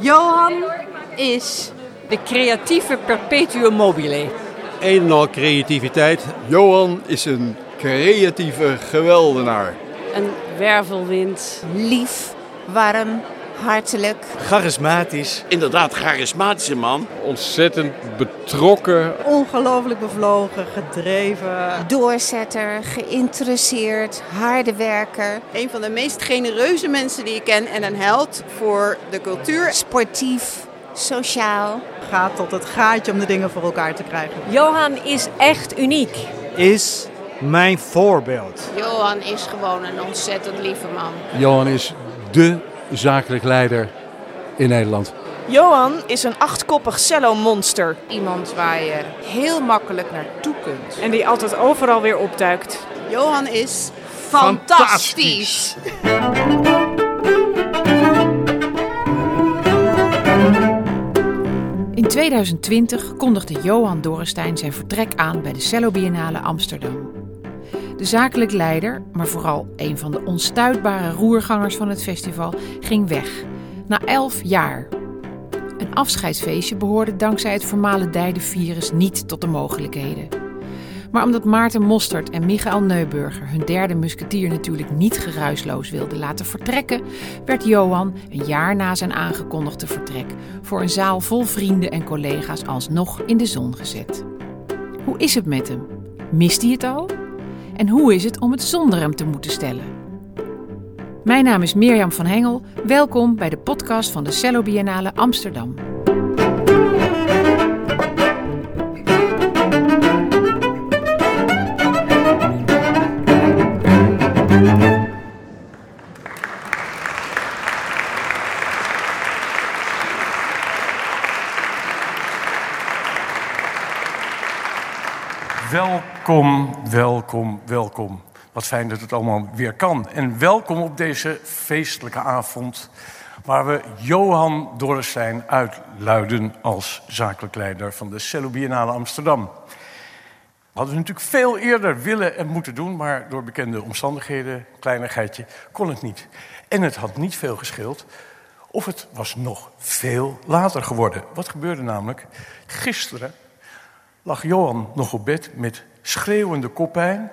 Johan is de creatieve perpetuum mobile. Een en al creativiteit. Johan is een creatieve geweldenaar. Een wervelwind. Lief, warm, hartelijk. Charismatisch. Inderdaad, charismatische man. Ontzettend betrokken. Ongelooflijk bevlogen, gedreven. Doorzetter, geïnteresseerd, harde werker. Een van de meest genereuze mensen die ik ken en een held voor de cultuur. Sportief, sociaal. Gaat tot het gaatje om de dingen voor elkaar te krijgen. Johan is echt uniek. Is mijn voorbeeld. Johan is gewoon een ontzettend lieve man. Johan is dé zakelijk leider in Nederland. Johan is een achtkoppig cello-monster. Iemand waar je heel makkelijk naartoe kunt. En die altijd overal weer opduikt. Johan is Fantastisch! In 2020 kondigde Johan Dorrestein zijn vertrek aan bij de Cello Biennale Amsterdam. De zakelijk leider, maar vooral een van de onstuitbare roergangers van het festival, ging weg. Na elf jaar. Een afscheidsfeestje behoorde dankzij het vermalendijde virus niet tot de mogelijkheden. Maar omdat Maarten Mostert en Michael Neuburger hun derde musketier natuurlijk niet geruisloos wilden laten vertrekken, werd Johan een jaar na zijn aangekondigde vertrek voor een zaal vol vrienden en collega's alsnog in de zon gezet. Hoe is het met hem? Mist hij het al? En hoe is het om het zonder hem te moeten stellen? Mijn naam is Mirjam van Hengel. Welkom bij de podcast van de Cello Biennale Amsterdam. Welkom, welkom, welkom. Wat fijn dat het allemaal weer kan. En welkom op deze feestelijke avond... waar we Johan Dorrestein uitluiden als zakelijk leider... van de Cello Biennale Amsterdam. Hadden we natuurlijk veel eerder willen en moeten doen... maar door bekende omstandigheden, kleinigheidje, kon het niet. En het had niet veel gescheeld... of het was nog veel later geworden. Wat gebeurde namelijk? Gisteren lag Johan nog op bed met schreeuwende koppijn,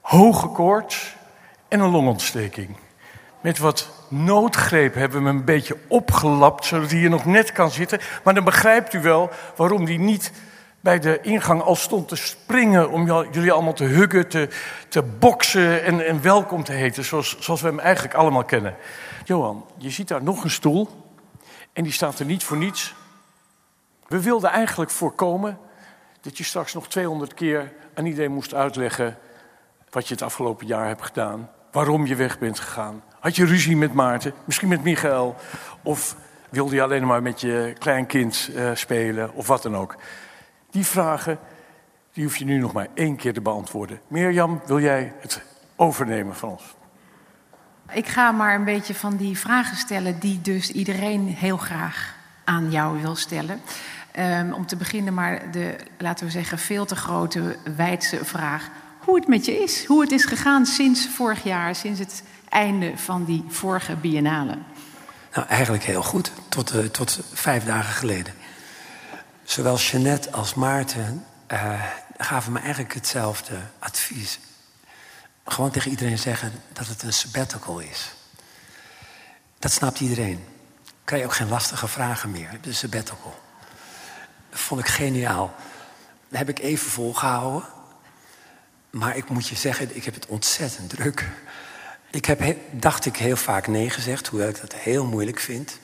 hoge koorts en een longontsteking. Met wat noodgreep hebben we hem een beetje opgelapt, zodat hij hier nog net kan zitten. Maar dan begrijpt u wel waarom hij niet bij de ingang al stond te springen... om jullie allemaal te huggen, te, te boksen en, en welkom te heten... Zoals, zoals we hem eigenlijk allemaal kennen. Johan, je ziet daar nog een stoel en die staat er niet voor niets. We wilden eigenlijk voorkomen dat je straks nog 200 keer aan iedereen moest uitleggen wat je het afgelopen jaar hebt gedaan, waarom je weg bent gegaan. Had je ruzie met Maarten, misschien met Michael, of wilde je alleen maar met je kleinkind uh, spelen, of wat dan ook. Die vragen, die hoef je nu nog maar één keer te beantwoorden. Mirjam, wil jij het overnemen van ons? Ik ga maar een beetje van die vragen stellen die dus iedereen heel graag aan jou wil stellen. Um, om te beginnen maar de, laten we zeggen, veel te grote, wijdse vraag. Hoe het met je is. Hoe het is gegaan sinds vorig jaar, sinds het einde van die vorige biennale. Nou, eigenlijk heel goed. Tot, uh, tot vijf dagen geleden. Zowel Jeannette als Maarten uh, gaven me eigenlijk hetzelfde advies. Gewoon tegen iedereen zeggen dat het een sabbatical is. Dat snapt iedereen. Krijg je ook geen lastige vragen meer. De sabbatical. Dat vond ik geniaal. Dat heb ik even volgehouden. Maar ik moet je zeggen, ik heb het ontzettend druk. Ik heb, dacht ik, heel vaak nee gezegd, hoewel ik dat heel moeilijk vind.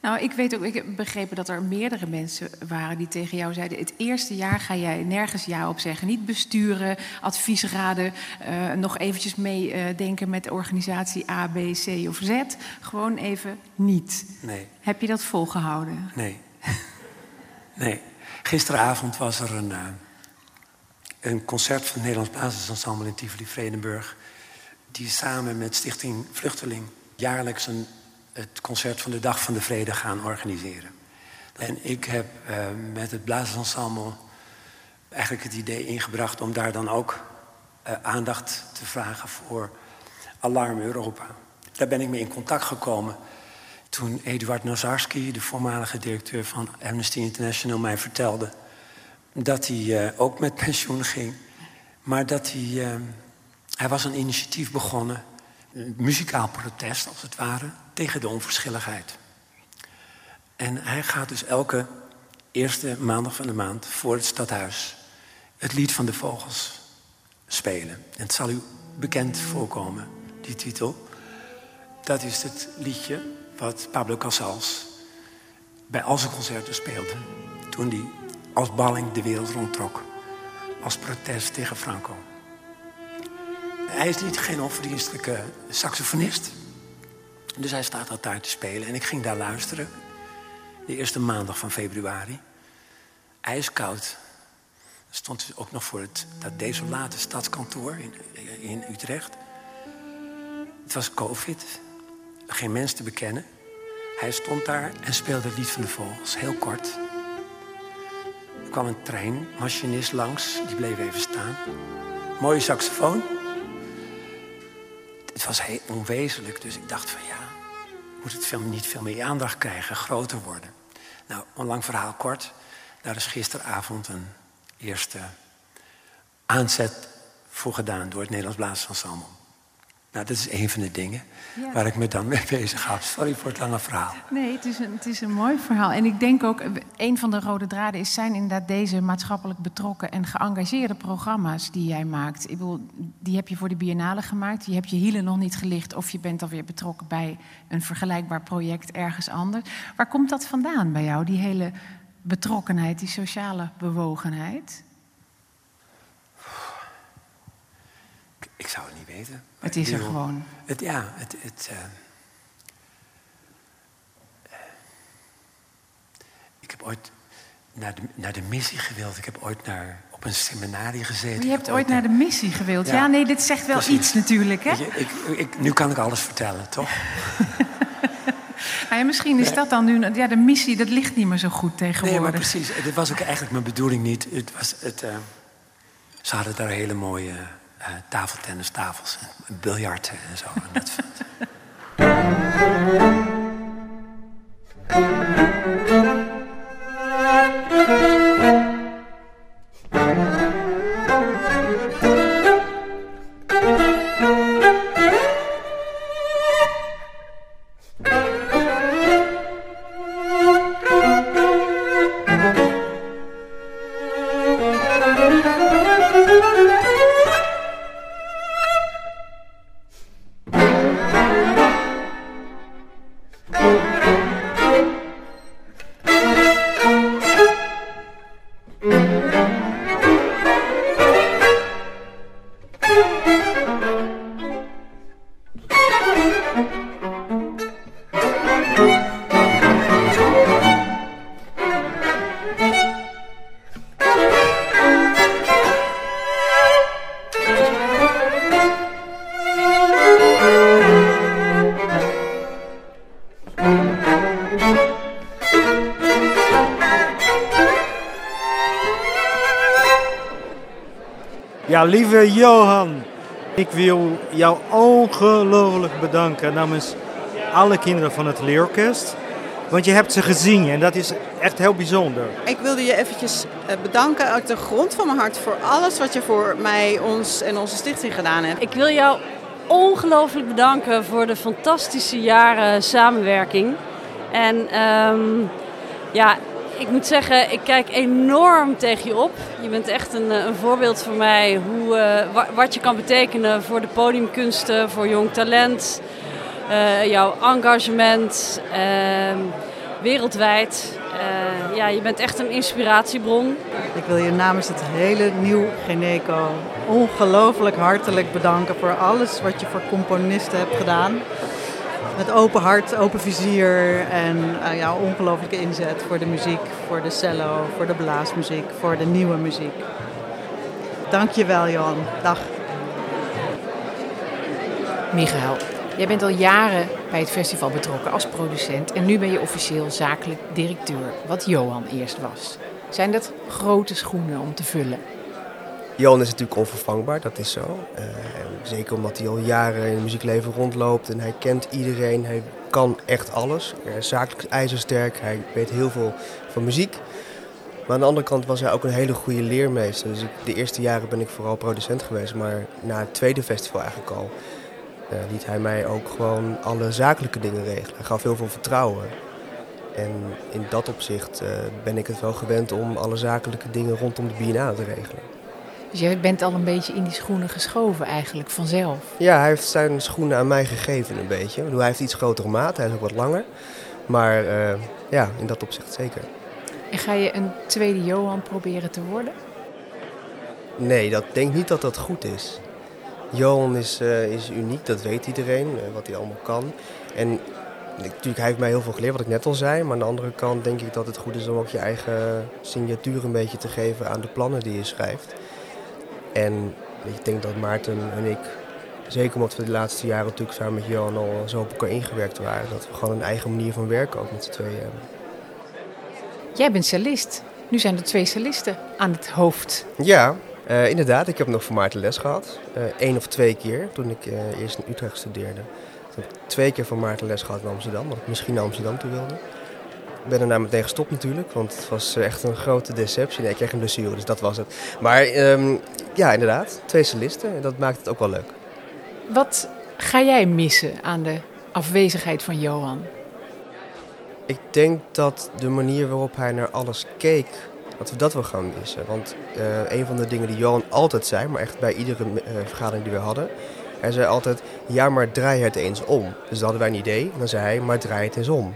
Nou, ik weet ook, ik heb begrepen dat er meerdere mensen waren die tegen jou zeiden: het eerste jaar ga jij nergens ja op zeggen. Niet besturen, adviesraden, uh, nog eventjes meedenken uh, met de organisatie A, B, C of Z. Gewoon even niet. Nee. Heb je dat volgehouden? Nee. Nee. Gisteravond was er een, uh, een concert van het Nederlands Basisensemble in Tivoli-Vredenburg. Die samen met Stichting Vluchteling jaarlijks een, het concert van de Dag van de Vrede gaan organiseren. En ik heb uh, met het blaasensemble eigenlijk het idee ingebracht om daar dan ook uh, aandacht te vragen voor Alarm Europa. Daar ben ik mee in contact gekomen toen Eduard Nazarski, de voormalige directeur van Amnesty International, mij vertelde dat hij uh, ook met pensioen ging. Maar dat hij. Uh, hij was een initiatief begonnen, een muzikaal protest als het ware, tegen de onverschilligheid. En hij gaat dus elke eerste maandag van de maand voor het stadhuis het lied van de vogels spelen. En het zal u bekend voorkomen, die titel. Dat is het liedje wat Pablo Casals bij al zijn concerten speelde. Toen hij als balling de wereld rondtrok. Als protest tegen Franco. Hij is niet geen onverdienstelijke saxofonist. Dus hij staat altijd te spelen. En ik ging daar luisteren. De eerste maandag van februari. IJskoud. Stond ook nog voor het, dat desolate stadskantoor in, in Utrecht. Het was covid. Geen mens te bekennen. Hij stond daar en speelde het lied van de vogels. Heel kort. Er kwam een treinmachinist langs. Die bleef even staan. Mooie saxofoon. Het was heel onwezenlijk. Dus ik dacht van ja, moet het film niet veel meer aandacht krijgen, groter worden. Nou, een lang verhaal kort. Daar is gisteravond een eerste aanzet voor gedaan door het Nederlands Blaasensemble. Nou, dat is een van de dingen ja. waar ik me dan mee bezig ga. Sorry voor het lange verhaal. Nee, het is, een, het is een mooi verhaal. En ik denk ook, een van de rode draden is, zijn inderdaad deze maatschappelijk betrokken en geëngageerde programma's die jij maakt. Ik bedoel, die heb je voor de Biennale gemaakt. Je hebt je hielen nog niet gelicht of je bent alweer betrokken bij een vergelijkbaar project ergens anders. Waar komt dat vandaan bij jou, die hele betrokkenheid, die sociale bewogenheid? Zou het niet weten. Het is er gewoon. Het, ja, het. het uh, ik heb ooit naar de, naar de missie gewild. Ik heb ooit naar, op een seminarie gezeten. Je hebt ooit naar de missie gewild. Ja, nee, dit zegt wel iets natuurlijk, hè? Je, ik, ik, nu kan ik alles vertellen, toch? nou ja, misschien is dat dan nu... Ja, de missie, dat ligt niet meer zo goed tegenwoordig. Nee, maar precies. Dit was ook eigenlijk mijn bedoeling niet. Het was het, uh, ze hadden daar hele mooie uh, tafeltennistafels en biljarten en zo. En dat Ja, lieve Johan, ik wil jou ongelooflijk bedanken namens alle kinderen van het leerorkest. Want je hebt ze gezien en dat is echt heel bijzonder. Ik wilde je eventjes eh, bedanken uit de grond van mijn hart voor alles wat je voor mij, ons en onze stichting gedaan hebt. Ik wil jou ongelooflijk bedanken voor de fantastische jaren samenwerking. En um, ja, ik moet zeggen, ik kijk enorm tegen je op. Je bent echt een, eh, een voorbeeld voor mij hoe, uh, wat je kan betekenen voor de podiumkunsten, voor jong talent, uh, jouw engagement ehm, wereldwijd. ja, je bent echt een inspiratiebron. Ik wil je namens het hele nieuw Geneco ongelooflijk hartelijk bedanken voor alles wat je voor componisten hebt gedaan met open hart, open vizier en uh, ja, ongelooflijke inzet voor de muziek, voor de cello, voor de blaasmuziek, voor de nieuwe muziek. Dank je wel, Johan. Dag. Michael, jij bent al jaren bij het festival betrokken als producent en nu ben je officieel zakelijk directeur, wat Johan eerst was. Zijn dat grote schoenen om te vullen? Johan is natuurlijk onvervangbaar, dat is zo. Uh, zeker omdat hij al jaren in het muziekleven rondloopt en hij kent iedereen. Hij kan echt alles. Hij is zakelijk ijzersterk, hij weet heel veel van muziek. Maar aan de andere kant was hij ook een hele goede leermeester. Dus de eerste jaren ben ik vooral producent geweest. Maar na het tweede festival eigenlijk al uh, liet hij mij ook gewoon alle zakelijke dingen regelen. Hij gaf heel veel vertrouwen. En in dat opzicht uh, ben ik het wel gewend om alle zakelijke dingen rondom de BNA te regelen. Dus jij bent al een beetje in die schoenen geschoven eigenlijk, vanzelf? Ja, hij heeft zijn schoenen aan mij gegeven een beetje. Hij heeft iets grotere maat, hij is ook wat langer. Maar uh, ja, in dat opzicht zeker. En ga je een tweede Johan proberen te worden? Nee, dat denk niet dat dat goed is. Johan is, uh, is uniek, dat weet iedereen, uh, wat hij allemaal kan. En natuurlijk, hij heeft mij heel veel geleerd, wat ik net al zei. Maar aan de andere kant denk ik dat het goed is om ook je eigen signatuur een beetje te geven aan de plannen die je schrijft. En ik denk dat Maarten en ik, zeker omdat we de laatste jaren natuurlijk samen met Johan al zo op elkaar ingewerkt waren, dat we gewoon een eigen manier van werken ook met z'n tweeën hebben. Jij bent cellist. Nu zijn er twee cellisten aan het hoofd. Ja, uh, inderdaad. Ik heb nog voor Maarten les gehad. Eén uh, of twee keer toen ik uh, eerst in Utrecht studeerde. Toen heb ik twee keer van Maarten les gehad in Amsterdam, omdat ik misschien naar Amsterdam toe wilde. Ik ben daarna meteen gestopt natuurlijk, want het was echt een grote deceptie. Nee, ik kreeg een blessure, dus dat was het. Maar um, ja, inderdaad, twee cellisten. En dat maakt het ook wel leuk. Wat ga jij missen aan de afwezigheid van Johan? Ik denk dat de manier waarop hij naar alles keek, dat we dat wel gaan missen. Want uh, een van de dingen die Johan altijd zei, maar echt bij iedere uh, vergadering die we hadden, hij zei altijd, ja maar draai het eens om. Dus dan hadden wij een idee en dan zei hij, maar draai het eens om.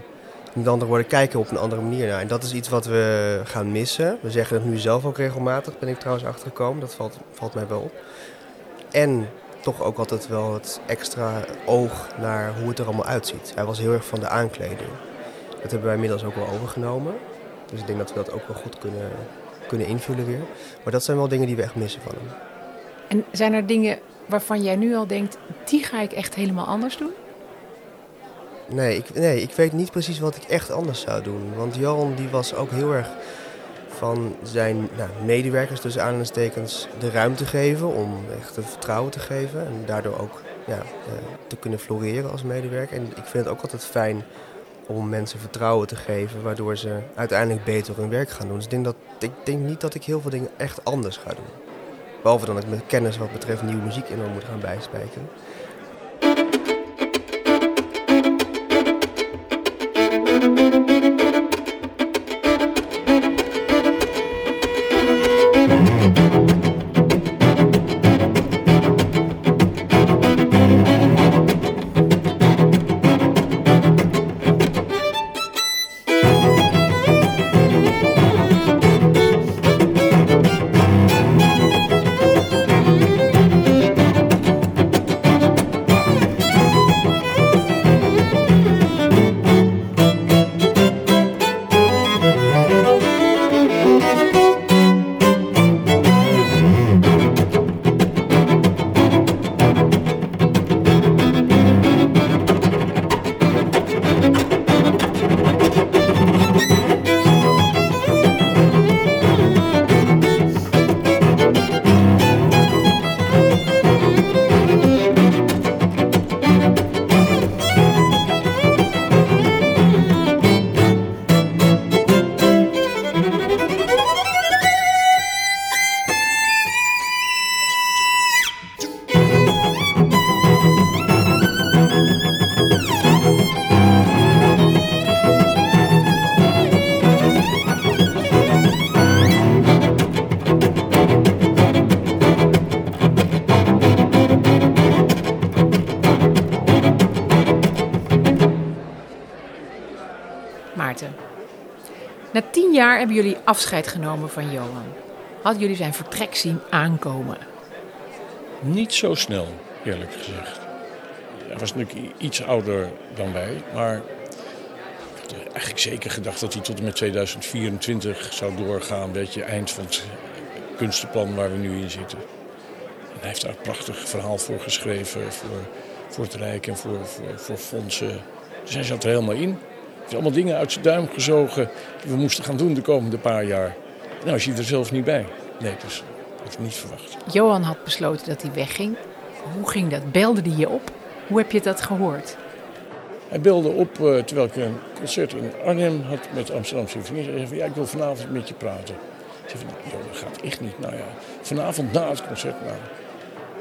Met andere woorden, kijken op een andere manier naar. En dat is iets wat we gaan missen. We zeggen het nu zelf ook regelmatig, ben ik trouwens achtergekomen. Dat valt, valt mij wel op. En toch ook altijd wel het extra oog naar hoe het er allemaal uitziet. Hij was heel erg van de aankleding. Dat hebben wij inmiddels ook wel overgenomen. Dus ik denk dat we dat ook wel goed kunnen, kunnen invullen weer. Maar dat zijn wel dingen die we echt missen van hem. En zijn er dingen waarvan jij nu al denkt, die ga ik echt helemaal anders doen? Nee ik, nee, ik weet niet precies wat ik echt anders zou doen. Want Johan die was ook heel erg van zijn nou, medewerkers, tussen aanhalingstekens, de ruimte geven om echt het vertrouwen te geven. En daardoor ook ja, te kunnen floreren als medewerker. En ik vind het ook altijd fijn om mensen vertrouwen te geven, waardoor ze uiteindelijk beter hun werk gaan doen. Dus ik denk, dat, ik denk niet dat ik heel veel dingen echt anders ga doen. Behalve dan ik mijn kennis wat betreft nieuwe muziek enorm moet gaan bijspijken. Hebben jullie afscheid genomen van Johan. Hadden jullie zijn vertrek zien aankomen? Niet zo snel, eerlijk gezegd. Hij was natuurlijk iets ouder dan wij, maar ik had eigenlijk zeker gedacht dat hij tot en met 2024 zou doorgaan. Een beetje eind van het kunstenplan waar we nu in zitten. En hij heeft daar een prachtig verhaal voor geschreven, voor, voor het Rijk en voor, voor, voor fondsen. Dus hij zat er helemaal in heeft allemaal dingen uit zijn duim gezogen die we moesten gaan doen de komende paar jaar. Nou, is hij er zelf niet bij. Nee, dus dat had ik niet verwacht. Johan had besloten dat hij wegging. Hoe ging dat? Belde hij je op? Hoe heb je dat gehoord? Hij belde op eh, terwijl ik een concert in Arnhem had met Amsterdam Symfonie. Hij zei van ja, ik wil vanavond met je praten. Ik zei van, dat gaat echt niet. Nou ja, vanavond na het concert, nou,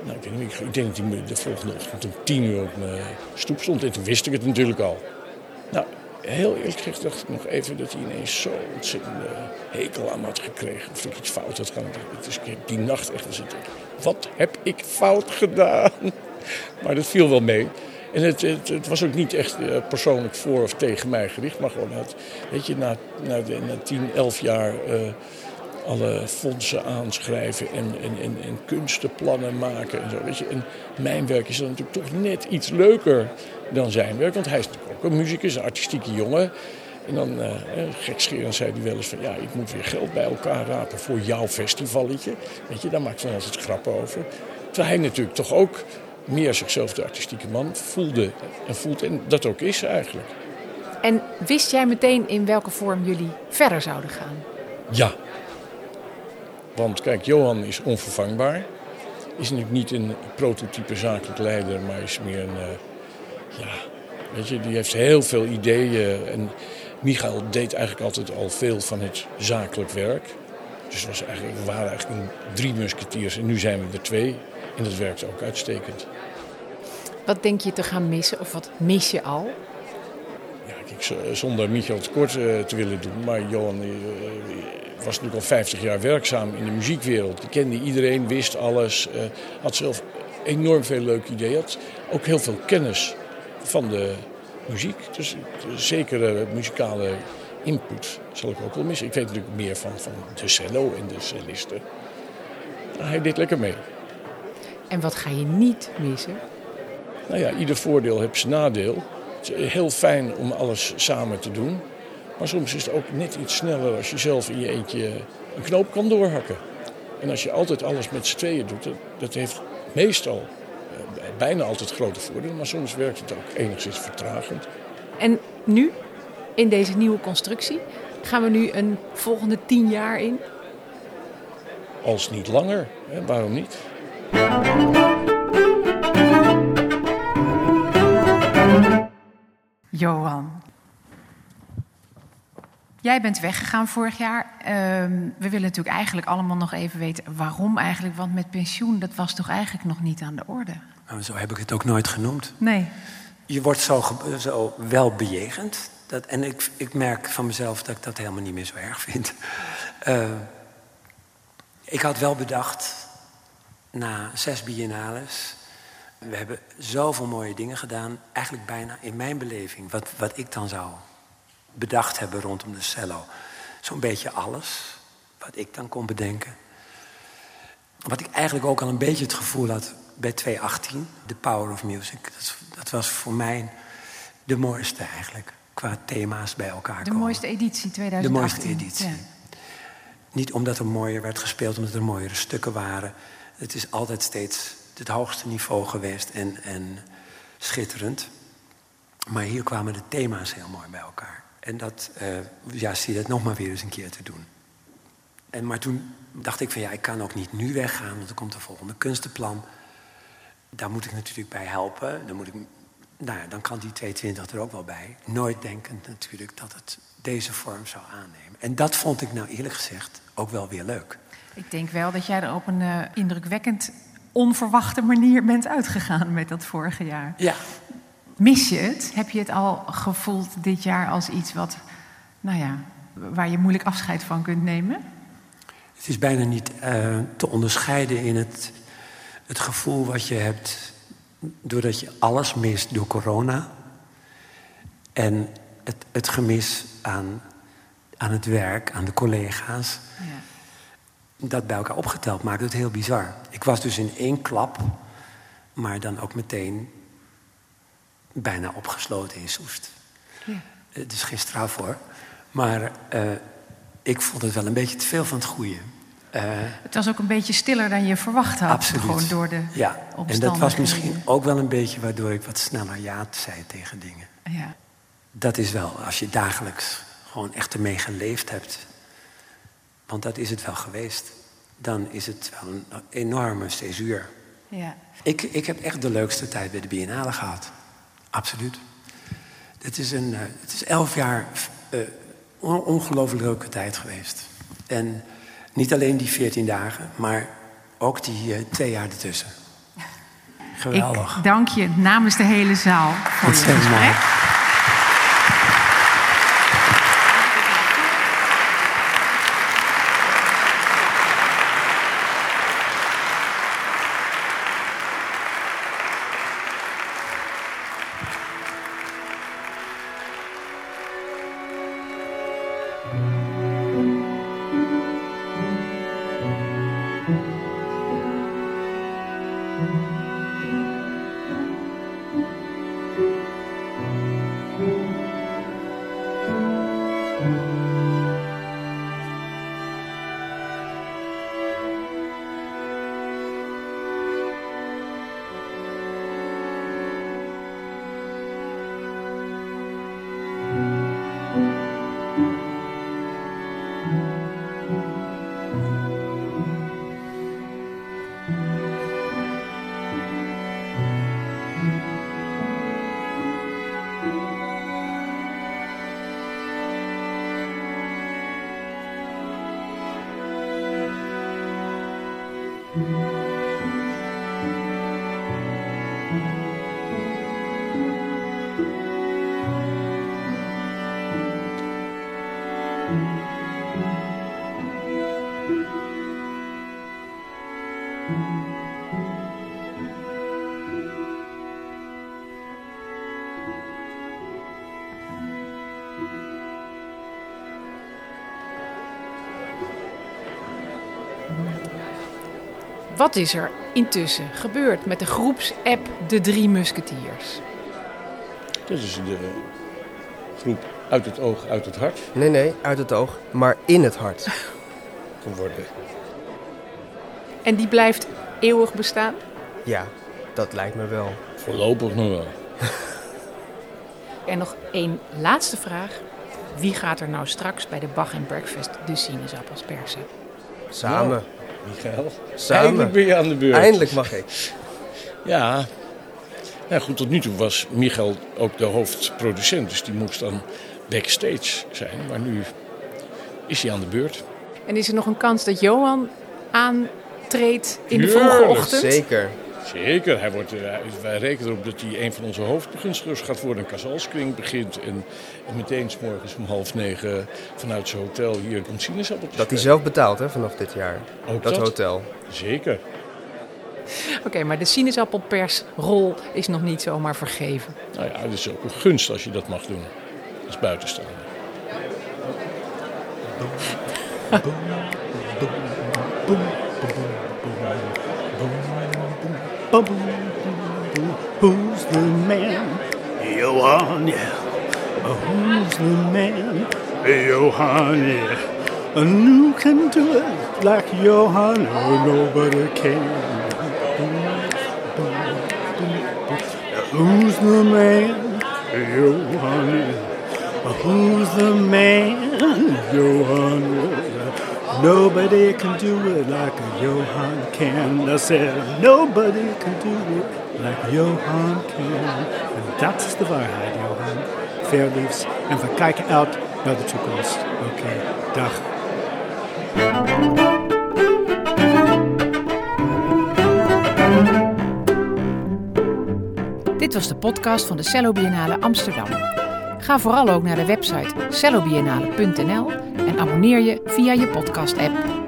nou ik, weet niet, ik denk dat hij de volgende ochtend om tien uur op mijn stoep stond. En toen wist ik het natuurlijk al. Nou, heel eerlijk gezegd dacht ik nog even dat hij ineens zo ontzettende hekel aan had gekregen. Of ik iets fout had gedaan. Ik heb die nacht echt gezeten. Wat heb ik fout gedaan? Maar dat viel wel mee. En het, het, het was ook niet echt eh, persoonlijk voor of tegen mij gericht. Maar gewoon, het, weet je, na, na, na 10, 11 jaar eh, alle fondsen aanschrijven en, en, en, en kunstenplannen maken en zo. Weet je. Mijn werk is dan natuurlijk toch net iets leuker dan zijn werk. Want hij is ook een muzikus, een artistieke jongen. En dan, uh, gekscherend zei hij wel eens van... ja, ik moet weer geld bij elkaar rapen voor jouw festivalletje. Weet je, daar maakt hij altijd grappen over. Terwijl hij natuurlijk toch ook meer zichzelf de artistieke man voelde en voelt. En dat ook is eigenlijk. En wist jij meteen in welke vorm jullie verder zouden gaan? Ja. Want kijk, Johan is onvervangbaar. Is natuurlijk niet een prototype zakelijk leider, maar is meer een... Uh, ja, weet je, die heeft heel veel ideeën. En Michael deed eigenlijk altijd al veel van het zakelijk werk. Dus was eigenlijk, we waren eigenlijk drie musketiers en nu zijn we er twee. En dat werkt ook uitstekend. Wat denk je te gaan missen of wat mis je al? Ja, kijk, zonder Michael tekort uh, te willen doen, maar Johan uh, was natuurlijk al 50 jaar werkzaam in de muziekwereld. Die kende iedereen, wist alles, uh, had zelf enorm veel leuke ideeën. Had ook heel veel kennis van de muziek. Dus zekere muzikale input zal ik ook wel missen. Ik weet natuurlijk meer van, van de cello en de cellisten. Hij deed lekker mee. En wat ga je niet missen? Nou ja, ieder voordeel heeft zijn nadeel. Het is heel fijn om alles samen te doen. Maar soms is het ook net iets sneller als je zelf in je eentje een knoop kan doorhakken. En als je altijd alles met z'n tweeën doet, dat, dat heeft meestal bijna altijd grote voordelen. Maar soms werkt het ook enigszins vertragend. En nu, in deze nieuwe constructie, gaan we nu een volgende tien jaar in? Als niet langer, hè? waarom niet? Johan. Jij bent weggegaan vorig jaar. Ehm, we willen natuurlijk eigenlijk allemaal nog even weten waarom eigenlijk. Want met pensioen, dat was toch eigenlijk nog niet aan de orde? Nou, zo heb ik het ook nooit genoemd. Nee. Je wordt zo, zo wel bejegend. Dat, en ik, ik merk van mezelf dat ik dat helemaal niet meer zo erg vind. Uh, ik had wel bedacht, na zes biennales... We hebben zoveel mooie dingen gedaan. Eigenlijk bijna in mijn beleving. Wat, wat ik dan zou bedacht hebben rondom de cello. Zo'n beetje alles. Wat ik dan kon bedenken. Wat ik eigenlijk ook al een beetje het gevoel had bij 218. The Power of Music. Dat, dat was voor mij de mooiste eigenlijk. Qua thema's bij elkaar De komen. mooiste editie 2018. De mooiste editie. Ja. Niet omdat er mooier werd gespeeld, omdat er mooiere stukken waren. Het is altijd steeds het hoogste niveau geweest en, en schitterend. Maar hier kwamen de thema's heel mooi bij elkaar. En dat, uh, ja, zie je dat nog maar weer eens een keer te doen. En, maar toen dacht ik van ja, ik kan ook niet nu weggaan, want er komt een volgende kunstenplan. Daar moet ik natuurlijk bij helpen. Dan, moet ik, nou ja, dan kan die 220 er ook wel bij. Nooit denkend natuurlijk dat het deze vorm zou aannemen. En dat vond ik nou eerlijk gezegd ook wel weer leuk. Ik denk wel dat jij er op een uh, indrukwekkend onverwachte manier bent uitgegaan met dat vorige jaar. Ja. Mis je het? Heb je het al gevoeld dit jaar als iets wat, nou ja, waar je moeilijk afscheid van kunt nemen? Het is bijna niet uh, te onderscheiden in het, het gevoel wat je hebt doordat je alles mist door corona. En het, het gemis aan, aan het werk, aan de collega's. Ja. Dat bij elkaar opgeteld maakt het heel bizar. Ik was dus in één klap, maar dan ook meteen bijna opgesloten in Soest. Ja. Het is geen straf hoor. Maar uh, ik vond het wel een beetje te veel van het goede. Uh, het was ook een beetje stiller dan je verwacht had. Absoluut. Gewoon door de ja. En dat was misschien ook wel een beetje waardoor ik wat sneller ja zei tegen dingen. Ja. Dat is wel, als je dagelijks gewoon echt ermee geleefd hebt. Want dat is het wel geweest. Dan is het wel een enorme césuur. Ja. Ik, ik heb echt de leukste tijd bij de Biennale gehad. Absoluut. Het is, een, eh, het is elf jaar uh, on ongelooflijk leuke tijd geweest. En niet alleen die veertien dagen, maar ook die uh, twee jaar ertussen. Geweldig. Ik dank je namens de hele zaal voor het gesprek. Wat is er intussen gebeurd met de groepsapp De Drie Musketiers? Dat is de groep uit het oog, uit het hart. Nee, nee, uit het oog, maar in het hart. Geworden. En die blijft eeuwig bestaan? Ja, dat lijkt me wel. Voorlopig nog wel. en nog één laatste vraag. Wie gaat er nou straks bij de Bach Breakfast de sinaasappels persen? Samen. Michael. Samen. Eindelijk ben je aan de beurt. Eindelijk mag ik. Ja. Ja, goed, tot nu toe was Michael ook de hoofdproducent. Dus die moest dan backstage zijn. Maar nu is hij aan de beurt. En is er nog een kans dat Johan aantreedt in de vroege ochtend? Zeker. Zeker. Hij wordt, wij rekenen erop dat hij een van onze hoofdbegunstigers gaat worden. Een kazalskring begint en, en meteen s morgens om half negen vanuit zijn hotel hier komt sinaasappeltjes. Dat hij zelf betaalt hè, vanaf dit jaar. Ook dat, dat? hotel. Zeker. Oké, maar de sinaasappelpersrol is nog niet zomaar vergeven. Nou ja, het is ook een gunst als je dat mag doen. Als buitenstaander. Who's the man? Johan, yeah. Who's the man? Johan, yeah. And who can do it like Johan? Oh, nobody can. Who's the man? Johan. Who's the man? Johan. Nobody can do it like Johan can. I said, nobody can do it like Johan can. En dat is de waarheid, Johan. Verliefs. En we kijken uit naar de toekomst. Oké, okay, dag. Dit was de podcast van de Cello Biennale Amsterdam. Ga vooral ook naar de website cellobiennale.nl en abonneer je via je podcast-app.